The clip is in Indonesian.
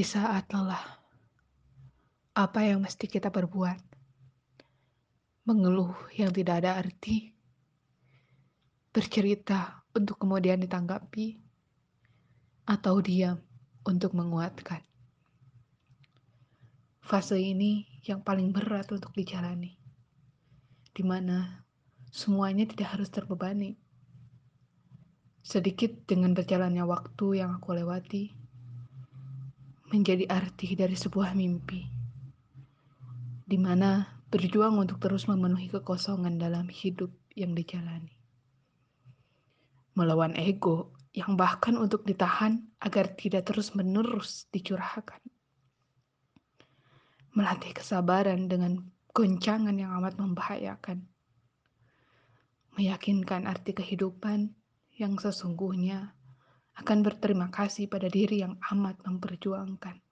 saat lelah, apa yang mesti kita perbuat? Mengeluh yang tidak ada arti, bercerita untuk kemudian ditanggapi, atau diam untuk menguatkan. Fase ini yang paling berat untuk dijalani, di mana semuanya tidak harus terbebani. Sedikit dengan berjalannya waktu yang aku lewati, menjadi arti dari sebuah mimpi, di mana berjuang untuk terus memenuhi kekosongan dalam hidup yang dijalani. Melawan ego yang bahkan untuk ditahan agar tidak terus-menerus dicurahkan. Melatih kesabaran dengan goncangan yang amat membahayakan. Meyakinkan arti kehidupan yang sesungguhnya akan berterima kasih pada diri yang amat memperjuangkan.